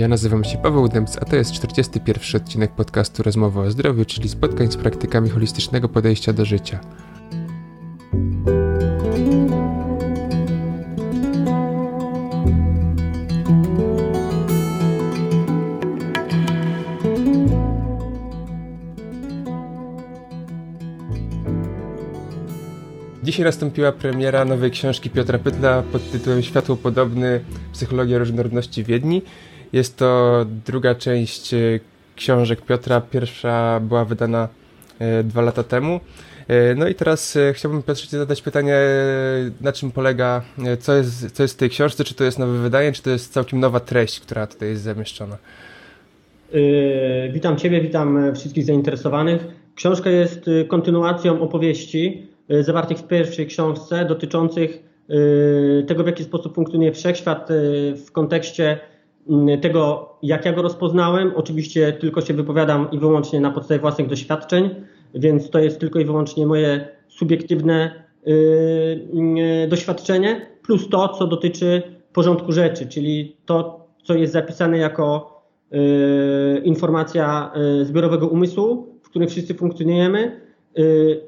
Ja nazywam się Paweł Dębc, a to jest 41 odcinek podcastu Rozmowy o zdrowiu, czyli spotkań z praktykami holistycznego podejścia do życia. Dzisiaj nastąpiła premiera nowej książki Piotra Pytla pod tytułem Światło Podobny Psychologia Różnorodności Wiedni. Jest to druga część e, książek Piotra. Pierwsza była wydana e, dwa lata temu. E, no i teraz chciałbym Piotrze zadać pytanie, na czym polega, co jest, co jest w tej książce, czy to jest nowe wydanie, czy to jest całkiem nowa treść, która tutaj jest zamieszczona? Witam Ciebie, witam wszystkich zainteresowanych. Książka jest kontynuacją opowieści zawartych w pierwszej książce dotyczących tego, w jaki sposób funkcjonuje wszechświat w kontekście tego, jak ja go rozpoznałem. Oczywiście tylko się wypowiadam i wyłącznie na podstawie własnych doświadczeń, więc to jest tylko i wyłącznie moje subiektywne yy, doświadczenie, plus to, co dotyczy porządku rzeczy, czyli to, co jest zapisane jako yy, informacja zbiorowego umysłu, w którym wszyscy funkcjonujemy,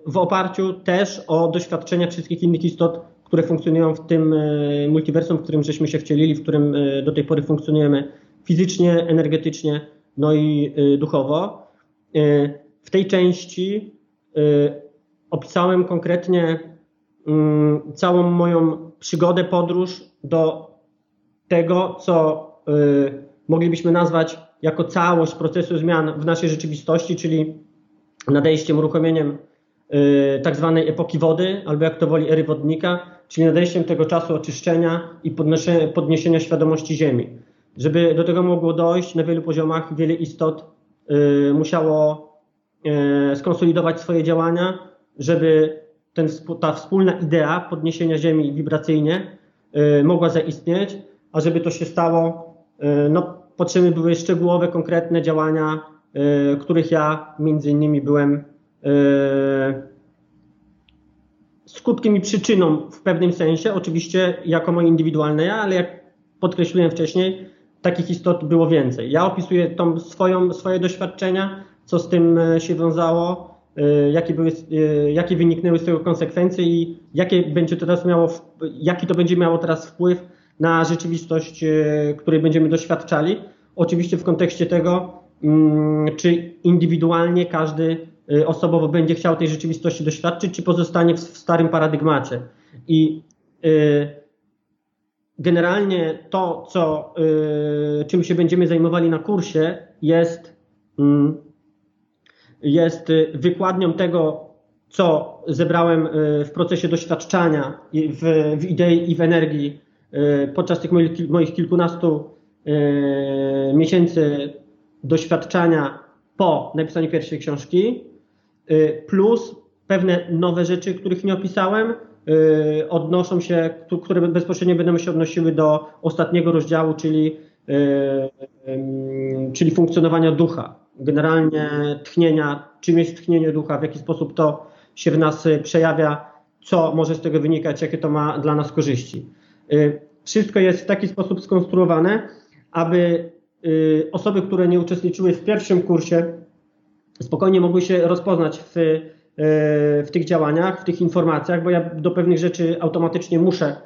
w oparciu też o doświadczenia wszystkich innych istot które funkcjonują w tym e, multiversum, w którym żeśmy się wcielili, w którym e, do tej pory funkcjonujemy fizycznie, energetycznie, no i e, duchowo. W tej części opisałem konkretnie mm, całą moją przygodę, podróż do tego, co moglibyśmy nazwać jako całość procesu zmian w naszej rzeczywistości, czyli nadejściem, uruchomieniem tak zwanej epoki wody, albo jak to woli ery wodnika, czyli nadejściem tego czasu oczyszczenia i podniesienia świadomości Ziemi. Żeby do tego mogło dojść na wielu poziomach, wiele istot y, musiało y, skonsolidować swoje działania, żeby ten, ta wspólna idea podniesienia Ziemi wibracyjnie y, mogła zaistnieć, a żeby to się stało, y, no, potrzebne były szczegółowe, konkretne działania, y, których ja między innymi byłem y, skutkiem i przyczyną w pewnym sensie, oczywiście jako moje indywidualne ja, ale jak podkreśliłem wcześniej, takich istot było więcej. Ja opisuję tą swoją, swoje doświadczenia, co z tym e, się wiązało, e, jakie, były, e, jakie wyniknęły z tego konsekwencje i jakie będzie teraz miało, jaki to będzie miało teraz wpływ na rzeczywistość, której będziemy doświadczali. Oczywiście w kontekście tego, mm, czy indywidualnie każdy osobowo będzie chciał tej rzeczywistości doświadczyć, czy pozostanie w, w starym paradygmacie. I y, generalnie to, co, y, czym się będziemy zajmowali na kursie, jest, mm, jest wykładnią tego, co zebrałem w procesie doświadczania w, w idei i w energii podczas tych moich, moich kilkunastu miesięcy doświadczania po napisaniu pierwszej książki. Y, plus pewne nowe rzeczy, których nie opisałem, y, odnoszą się, które bezpośrednio będą się odnosiły do ostatniego rozdziału, czyli, y, czyli funkcjonowania ducha. Generalnie tchnienia, czym jest tchnienie ducha, w jaki sposób to się w nas przejawia, co może z tego wynikać, jakie to ma dla nas korzyści. Wszystko jest w taki sposób skonstruowane, aby osoby, które nie uczestniczyły w pierwszym kursie, spokojnie mogły się rozpoznać w, e, w tych działaniach, w tych informacjach, bo ja do pewnych rzeczy automatycznie muszę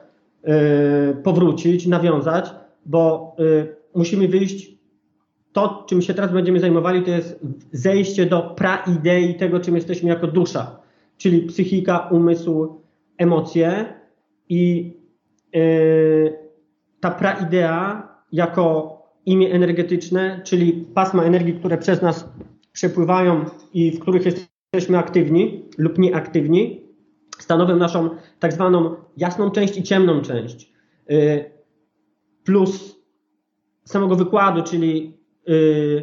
e, powrócić, nawiązać, bo e, musimy wyjść. To, czym się teraz będziemy zajmowali, to jest zejście do praidei tego, czym jesteśmy jako dusza, czyli psychika, umysł, emocje i ta praidea jako imię energetyczne, czyli pasma energii, które przez nas przepływają i w których jesteśmy aktywni lub nieaktywni, stanowią naszą tak zwaną jasną część i ciemną część. Y, plus samego wykładu, czyli y,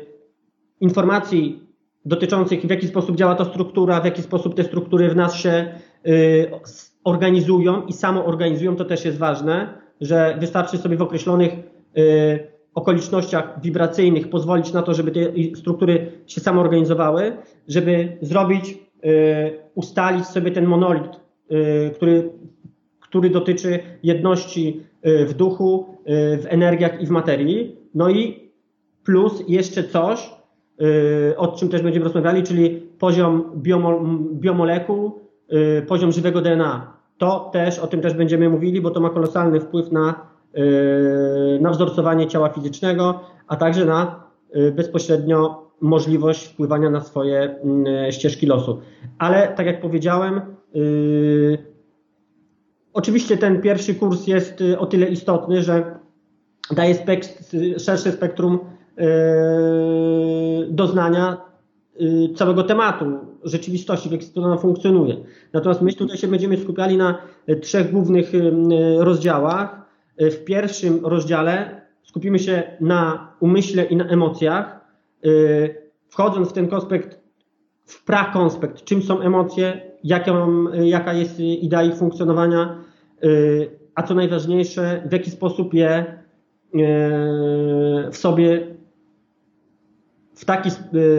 informacji dotyczących w jaki sposób działa ta struktura, w jaki sposób te struktury w nas się y, organizują i samoorganizują, to też jest ważne, że wystarczy sobie w określonych okolicznościach wibracyjnych pozwolić na to, żeby te struktury się samoorganizowały, żeby zrobić, y, ustalić sobie ten monolit, y, który, który dotyczy jedności y, w duchu, w energiach i w materii. No i plus jeszcze coś, o czym też będziemy rozmawiali, czyli poziom biomol, biomolekuł, poziom żywego DNA. To też, o tym też będziemy mówili, bo to ma kolosalny wpływ na, na wzorcowanie ciała fizycznego, a także na bezpośrednio możliwość wpływania na swoje ścieżki losu. Ale tak jak powiedziałem, Oczywiście ten pierwszy kurs jest y, o tyle istotny, że daje szersze spektrum doznania całego tematu, rzeczywistości, w jaki sposób ona funkcjonuje. Natomiast my tutaj się będziemy skupiali na trzech głównych rozdziałach. W pierwszym rozdziale skupimy się na umyśle i na emocjach. Wchodząc w ten konspekt, w prakonspekt, czym są emocje, jaka, jaka jest idea ich funkcjonowania, a co najważniejsze, w jaki sposób je w sobie w, taki,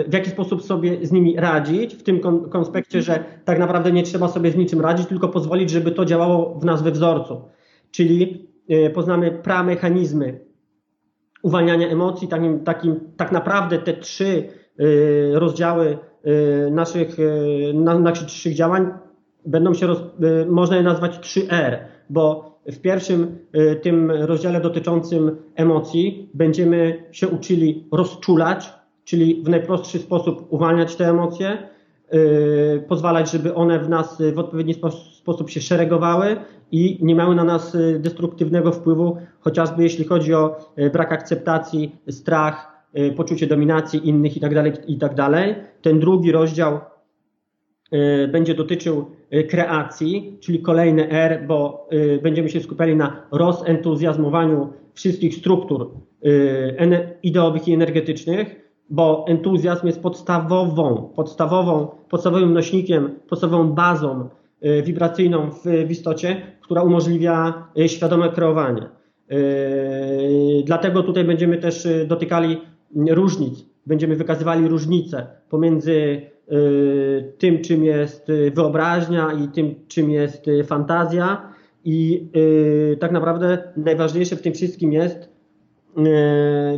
w jaki sposób sobie z nimi radzić, w tym konspekcie, że tak naprawdę nie trzeba sobie z niczym radzić, tylko pozwolić, żeby to działało w nas we wzorcu. Czyli poznamy pramechanizmy uwalniania emocji, takim, takim, tak naprawdę te trzy rozdziały Y, naszych, na, naszych trzech działań będą się, roz, można je nazwać 3R, bo w pierwszym tym rozdziale dotyczącym emocji będziemy się uczyli rozczulać, czyli w najprostszy sposób uwalniać te emocje, pozwalać, żeby one w nas w odpowiedni sposób się szeregowały i nie miały na nas destruktywnego wpływu, chociażby jeśli chodzi o brak akceptacji, strach, Y, poczucie dominacji innych i tak dalej, i tak. Ten drugi rozdział y, będzie dotyczył y, kreacji, czyli kolejne R, bo będziemy się skupiali na rozentuzjazmowaniu wszystkich struktur ideowych i energetycznych, bo entuzjazm jest podstawową, podstawową, podstawowym nośnikiem, podstawową bazą wibracyjną w, w istocie, która umożliwia świadome kreowanie. Dlatego tutaj będziemy też dotykali różnic. Będziemy wykazywali różnice pomiędzy y, tym, czym jest y, wyobraźnia i tym, czym jest y, fantazja. I tak naprawdę najważniejsze w tym wszystkim jest,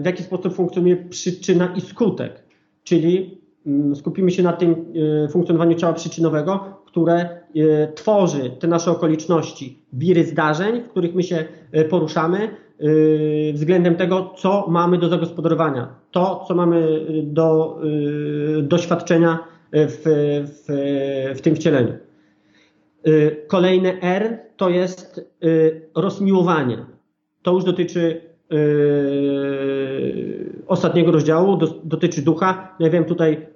w jaki sposób funkcjonuje przyczyna i skutek. Czyli mm, skupimy się na tym funkcjonowaniu ciała przyczynowego, które tworzy te nasze okoliczności, wiry zdarzeń, w których my się poruszamy, względem tego, co mamy do zagospodarowania, to, co mamy do doświadczenia w, w, w tym wcieleniu. Kolejne R to jest rozmiłowanie. To już dotyczy ostatniego rozdziału, dotyczy ducha. Ja wiem, tutaj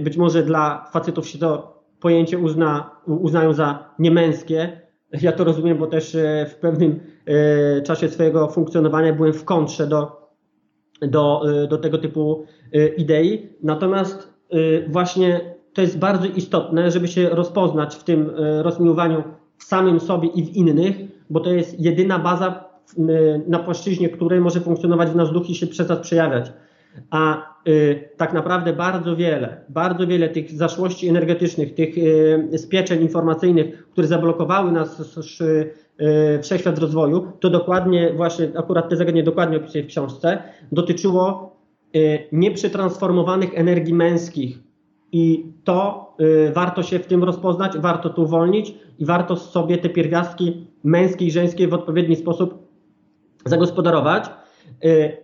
być może dla facetów się to pojęcie uzna, uznają za niemęskie, ja to rozumiem, bo też e, w pewnym czasie swojego funkcjonowania byłem w kontrze do, do, do tego typu idei. Natomiast właśnie to jest bardzo istotne, żeby się rozpoznać w tym rozmiłowaniu w samym sobie i w innych, bo to jest jedyna baza, na płaszczyźnie której może funkcjonować w nas duch i się przez nas przejawiać. A y, tak naprawdę bardzo wiele, bardzo wiele tych zaszłości energetycznych, tych y, spieczeń informacyjnych, które zablokowały nas y, wszechświat rozwoju, to dokładnie właśnie, akurat te zagadnienie dokładnie opisuję w książce, dotyczyło y, nieprzetransformowanych energii męskich. I to y, warto się w tym rozpoznać, warto to uwolnić i warto sobie te pierwiastki męskie i żeńskie w odpowiedni sposób zagospodarować. Y,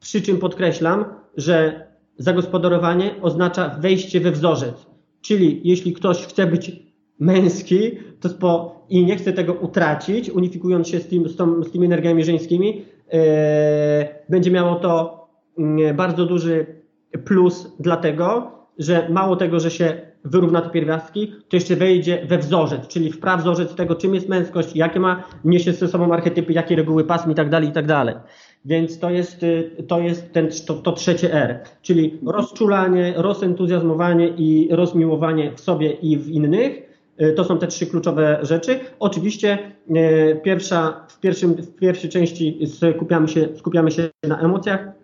przy czym podkreślam, że zagospodarowanie oznacza wejście we wzorzec. Czyli jeśli ktoś chce być męski to spo, i nie chce tego utracić, unifikując się z, tym, z, tą, z tymi energiami żeńskimi, yy, będzie miało to yy, bardzo duży plus, dlatego, że mało tego, że się wyrówna te pierwiastki, to jeszcze wejdzie we wzorzec, czyli w prawzorzec tego, czym jest męskość, jakie ma, niesie ze sobą archetypy, jakie reguły pasm i tak dalej, i tak dalej. Więc to jest, y, to, jest ten, to, to trzecie R, czyli rozczulanie, rozentuzjazmowanie i rozmiłowanie w sobie i w innych. Y, to są te trzy kluczowe rzeczy. Oczywiście y, pierwsza, w, pierwszym, w pierwszej części skupiamy się, skupiamy się na emocjach,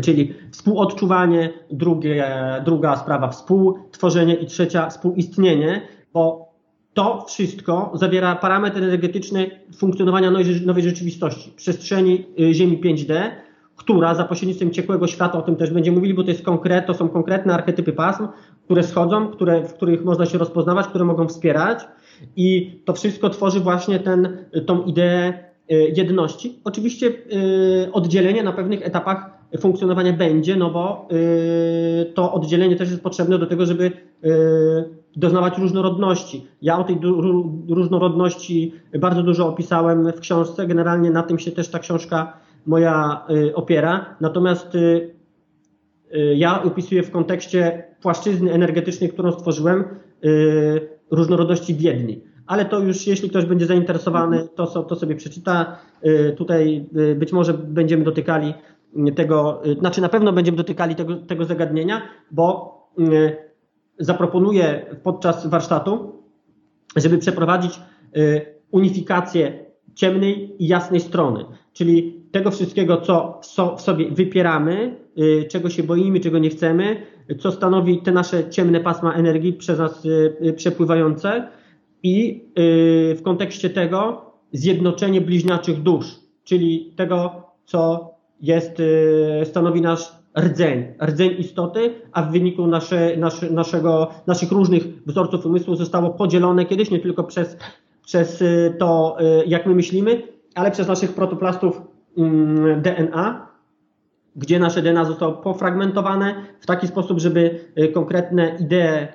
czyli współodczuwanie, drugie, druga sprawa współtworzenie i trzecia współistnienie, bo to wszystko zawiera parametr energetyczny funkcjonowania nowej, rzeczywistości, przestrzeni y, Ziemi 5D, która za pośrednictwem ciekłego światła, o tym też będziemy mówili, bo to, jest konkret, to są konkretne archetypy pasm, które schodzą, które, w których można się rozpoznawać, które mogą wspierać i to wszystko tworzy właśnie ten, tą ideę y, jedności. Oczywiście y, oddzielenie na pewnych etapach funkcjonowania będzie, no bo y, to oddzielenie też jest potrzebne do tego, żeby doznawać różnorodności. Ja o tej różnorodności bardzo dużo opisałem w książce, generalnie na tym się też ta książka moja opiera. Natomiast ja opisuję w kontekście płaszczyzny energetycznej, którą stworzyłem, różnorodności biedni. Ale to już, jeśli ktoś będzie zainteresowany, to, to sobie przeczyta. Y, tutaj y, być może będziemy dotykali tego, y, znaczy na pewno będziemy dotykali tego, tego zagadnienia, bo zaproponuję podczas warsztatu, żeby przeprowadzić unifikację ciemnej i jasnej strony, czyli tego wszystkiego, co w sobie wypieramy, czego się boimy, czego nie chcemy, co stanowi te nasze ciemne pasma energii przez nas y, y, przepływające i y, w kontekście tego zjednoczenie bliźniaczych dusz, czyli tego, co jest, stanowi nasz rdzeń, rdzeń istoty, a w wyniku nasze, nasze, naszego, naszych różnych wzorców umysłu zostało podzielone kiedyś nie tylko przez, przez to, jak my myślimy, ale przez naszych protoplastów mm, DNA, gdzie nasze DNA zostało pofragmentowane w taki sposób, żeby y, konkretne idee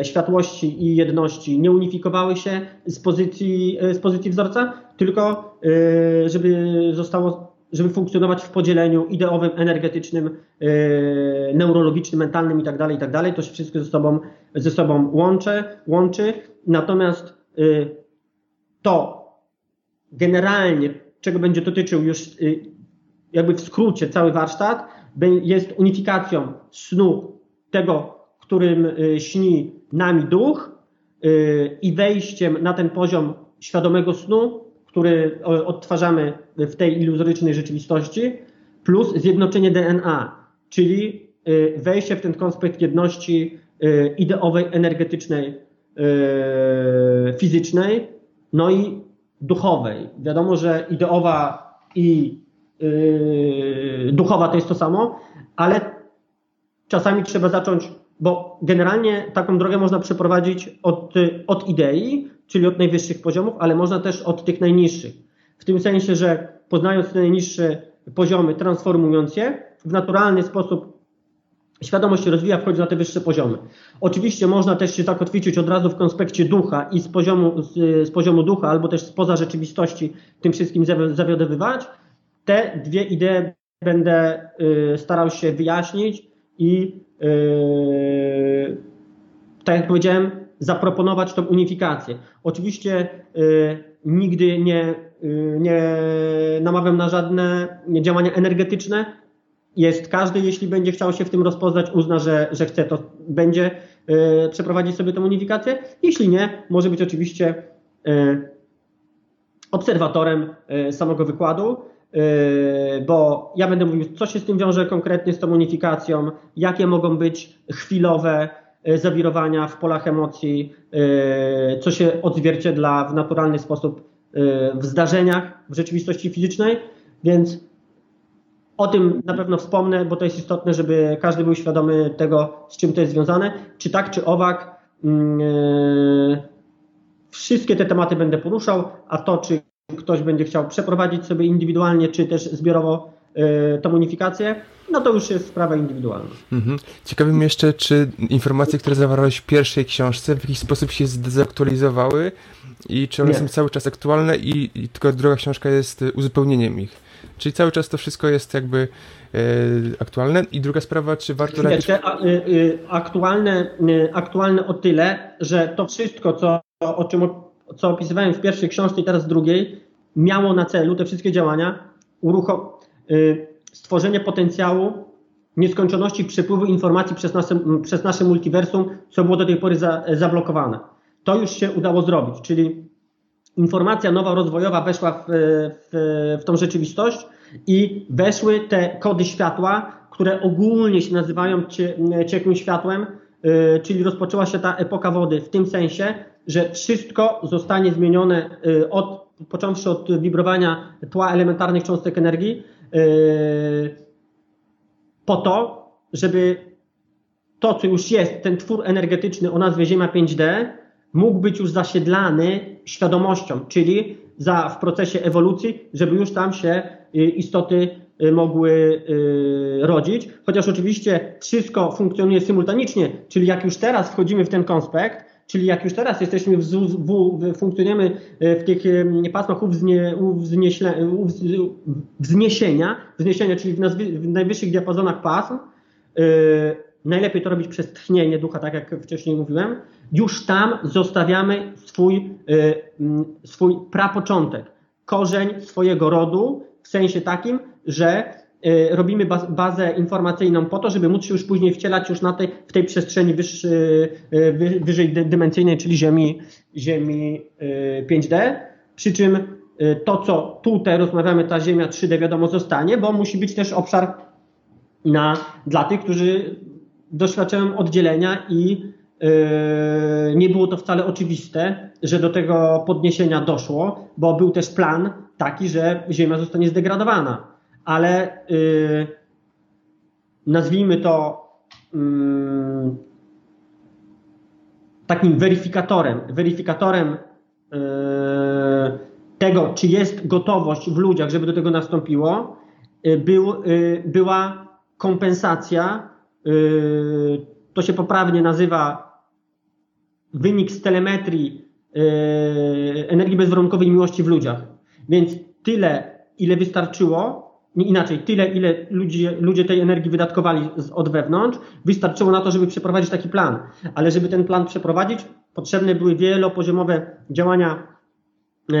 y, światłości i jedności nie unifikowały się z pozycji, y, z pozycji wzorca, tylko żeby zostało żeby funkcjonować w podzieleniu ideowym, energetycznym, neurologicznym, mentalnym tak itd. Tak to się wszystko ze sobą, ze sobą łączy, łączy. Natomiast to generalnie, czego będzie dotyczył już jakby w skrócie cały warsztat jest unifikacją snu tego, którym y, śni nami duch y, i wejściem na ten poziom świadomego snu, który odtwarzamy w tej iluzorycznej rzeczywistości, plus zjednoczenie DNA, czyli y, wejście w ten konspekt jedności ideowej, energetycznej, fizycznej, no i duchowej. Wiadomo, że ideowa i duchowa to jest to samo, ale czasami trzeba zacząć, bo generalnie taką drogę można przeprowadzić od, od idei, czyli od najwyższych poziomów, ale można też od tych najniższych. W tym sensie, że poznając te najniższe poziomy, transformując je, w naturalny sposób świadomość się rozwija, wchodzi na te wyższe poziomy. Oczywiście można też się zakotwiczyć od razu w konspekcie ducha i z poziomu, z, z poziomu ducha, albo też spoza rzeczywistości tym wszystkim zawiodowywać, te dwie idee będę y, starał się wyjaśnić i y, tak jak powiedziałem, zaproponować tą unifikację. Oczywiście y, nigdy nie, nie namawiam na żadne działania energetyczne. Jest każdy, jeśli będzie chciał się w tym rozpoznać, uzna, że, że chce, to będzie przeprowadzić sobie tę unifikację. Jeśli nie, może być oczywiście obserwatorem samego wykładu. Yy, bo ja będę mówił, co się z tym wiąże konkretnie z tą unifikacją, jakie mogą być chwilowe zawirowania w polach emocji, yy, co się odzwierciedla w naturalny sposób w zdarzeniach w rzeczywistości fizycznej, więc o tym na pewno wspomnę, bo to jest istotne, żeby każdy był świadomy tego, z czym to jest związane. Czy tak, czy owak, wszystkie te tematy będę poruszał, a to, czy ktoś będzie chciał przeprowadzić sobie indywidualnie, czy też zbiorowo tą unifikację, no to już jest sprawa indywidualna. Mhm. Ciekawi mnie jeszcze, czy informacje, które zawarłeś w pierwszej książce w jakiś sposób się zdezaktualizowały i czy one Nie. są cały czas aktualne i, i, tylko druga książka jest uzupełnieniem ich. Czyli cały czas to wszystko jest jakby e, aktualne. I druga sprawa, czy warto... Lepiej... A, y, y, aktualne, y, aktualne o tyle, że to wszystko, co, o czym co opisywałem w pierwszej książce i teraz w drugiej, miało na celu te wszystkie działania uruchom- y, stworzenie potencjału nieskończoności przepływu informacji przez nasze, przez nasze multiversum, co było do tej pory za, zablokowane. To już się udało zrobić, czyli informacja nowa, rozwojowa weszła w, w, w tą rzeczywistość i weszły te kody światła, które ogólnie się nazywają cie, ciekłym światłem, yy, czyli rozpoczęła się ta epoka wody w tym sensie, że wszystko zostanie zmienione y, od, począwszy od wibrowania tła elementarnych cząstek energii, po to, żeby to, co już jest, ten twór energetyczny o nazwie Ziemia 5D, mógł być już zasiedlany świadomością, czyli za, w procesie ewolucji, żeby już tam się istoty mogły rodzić. Chociaż oczywiście wszystko funkcjonuje symultanicznie, czyli jak już teraz wchodzimy w ten konspekt, Czyli jak już teraz jesteśmy w, w, funkcjonujemy e, w tych e, pasmach uwznie, uwznieśle, wzniesienia, wzniesienia, czyli w, w najwyższych diapazonach pasm, yy, najlepiej to robić przez tchnienie ducha, tak jak wcześniej mówiłem, już tam zostawiamy swój, yy, swój prapoczątek, korzeń swojego rodu, w sensie takim, że robimy bazę informacyjną po to, żeby móc się już później wcielać już na tej, w tej przestrzeni wyższy, y, wyżej dymensyjnej, czyli Ziemi, Ziemi 5D. Y, Przy czym to, co tutaj rozmawiamy, ta Ziemia 3D wiadomo zostanie, bo musi być też obszar na, dla tych, którzy doświadczają oddzielenia i nie było to wcale oczywiste, że do tego podniesienia doszło, bo był też plan taki, że Ziemia zostanie zdegradowana ale yy, nazwijmy to yy, takim weryfikatorem, weryfikatorem yy, tego, czy jest gotowość w ludziach, żeby do tego nastąpiło, był, była kompensacja, to się poprawnie nazywa wynik z telemetrii energii bezwarunkowej miłości w ludziach. Więc tyle, ile wystarczyło, inaczej, tyle, ile ludzie, ludzie tej energii wydatkowali z, od wewnątrz, wystarczyło na to, żeby przeprowadzić taki plan. Ale żeby ten plan przeprowadzić, potrzebne były wielopoziomowe działania e,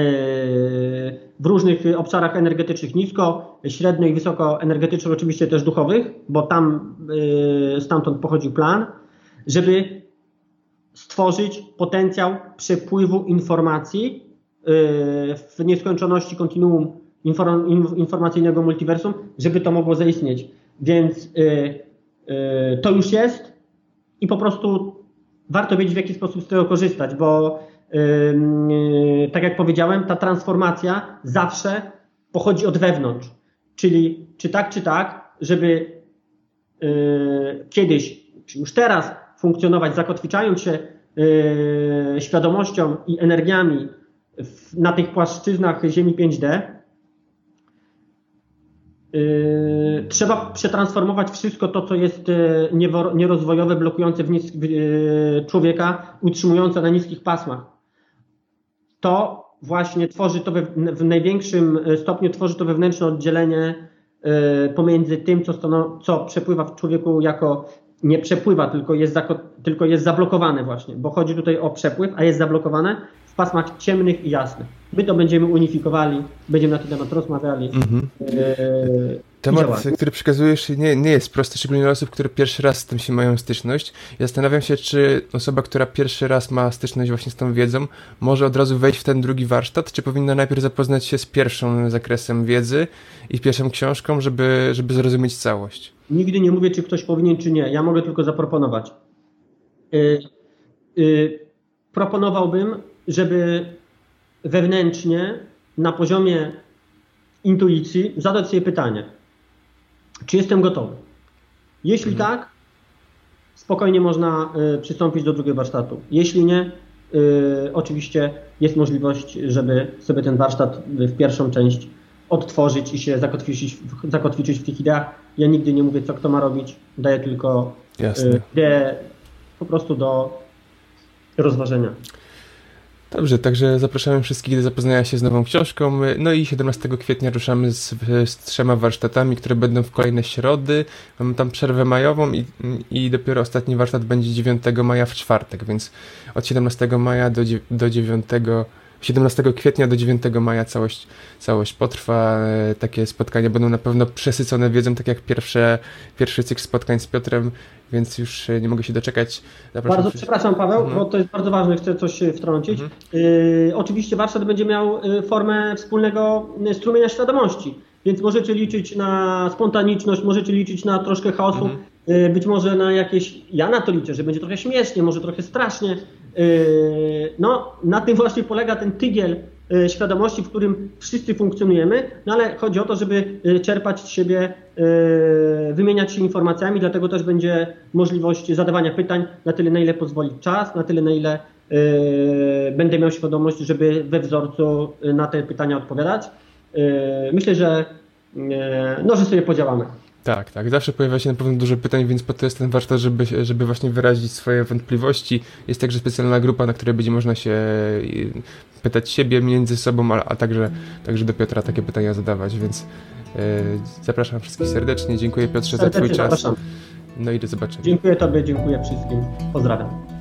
w różnych obszarach energetycznych, nisko, średnio i wysoko energetycznych, oczywiście też duchowych, bo tam e, stamtąd pochodził plan, żeby stworzyć potencjał przepływu informacji e, w nieskończoności kontinuum informacyjnego multiversum, żeby to mogło zaistnieć. Więc y, y, to już jest i po prostu warto wiedzieć, w jaki sposób z tego korzystać, bo y, tak jak powiedziałem, ta transformacja zawsze pochodzi od wewnątrz. Czyli czy tak, czy tak, żeby kiedyś, czy już teraz funkcjonować, zakotwiczając się świadomością i energiami na tych płaszczyznach Ziemi 5D, Yy, trzeba przetransformować wszystko to, co jest yy, nierozwojowe, blokujące w nis- yy, człowieka, utrzymujące na niskich pasmach. To właśnie tworzy to we, w największym stopniu tworzy to wewnętrzne oddzielenie pomiędzy tym, co, stano, co przepływa w człowieku jako nie przepływa, tylko jest, tylko jest zablokowane właśnie, bo chodzi tutaj o przepływ, a jest zablokowane w pasmach ciemnych i jasnych. My to będziemy unifikowali, będziemy na ten temat rozmawiali. Mhm. E, temat, który przekazujesz, nie, nie jest prosty, szczególnie dla osób, które pierwszy raz z tym się mają styczność. Ja zastanawiam się, czy osoba, która pierwszy raz ma styczność właśnie z tą wiedzą, może od razu wejść w ten drugi warsztat, czy powinna najpierw zapoznać się z pierwszym zakresem wiedzy i pierwszą książką, żeby, żeby zrozumieć całość? Nigdy nie mówię, czy ktoś powinien, czy nie. Ja mogę tylko zaproponować. Yy, yy, proponowałbym, żeby wewnętrznie, na poziomie intuicji, zadać sobie pytanie, czy jestem gotowy? Jeśli mhm. tak, spokojnie można y, przystąpić do drugiego warsztatu. Jeśli nie, y, oczywiście jest możliwość, żeby sobie ten warsztat w pierwszą część odtworzyć i się zakotwiczyć, zakotwiczyć w tych ideach. Ja nigdy nie mówię, co kto ma robić, daję tylko y, ideę po prostu do rozważenia. Dobrze, także zapraszamy wszystkich do zapoznania się z nową książką. No i 17 kwietnia ruszamy z, z trzema warsztatami, które będą w kolejne środy. Mamy tam przerwę majową i, i dopiero ostatni warsztat będzie 9 maja w czwartek, więc od 17 maja do, do 9 17 kwietnia do 9 maja całość, całość potrwa. E, takie spotkania będą na pewno przesycone wiedzą, tak jak pierwsze, pierwszy cykl spotkań z Piotrem, więc już e, nie mogę się doczekać. Zapraszam bardzo przepraszam Paweł, mhm. bo to jest bardzo ważne, chcę coś wtrącić. Mhm. Y, oczywiście warsztat będzie miał formę wspólnego strumienia świadomości, więc możecie liczyć na spontaniczność, możecie liczyć na troszkę chaosu, mhm. być może na jakieś, ja na to liczę, że będzie trochę śmiesznie, może trochę strasznie, no, na tym właśnie polega ten tygiel e, świadomości, w którym wszyscy funkcjonujemy, no ale chodzi o to, żeby e, czerpać z siebie, wymieniać się informacjami, dlatego też będzie możliwość zadawania pytań na tyle, na ile pozwoli czas, na tyle, na ile będę miał świadomość, żeby we wzorcu na te pytania odpowiadać. Myślę, że, no, że sobie podziałamy. Tak, tak. Zawsze pojawia się na pewno dużo pytań, więc po to jest ten warsztat, żeby, żeby właśnie wyrazić swoje wątpliwości. Jest także specjalna grupa, na której będzie można się y, pytać siebie między sobą, a, a także, także do Piotra takie pytania zadawać, więc yy, zapraszam wszystkich serdecznie. Dziękuję Piotrze serdecznie za Twój czas. Zapraszam. No i do zobaczenia. Dziękuję Tobie, dziękuję wszystkim. Pozdrawiam.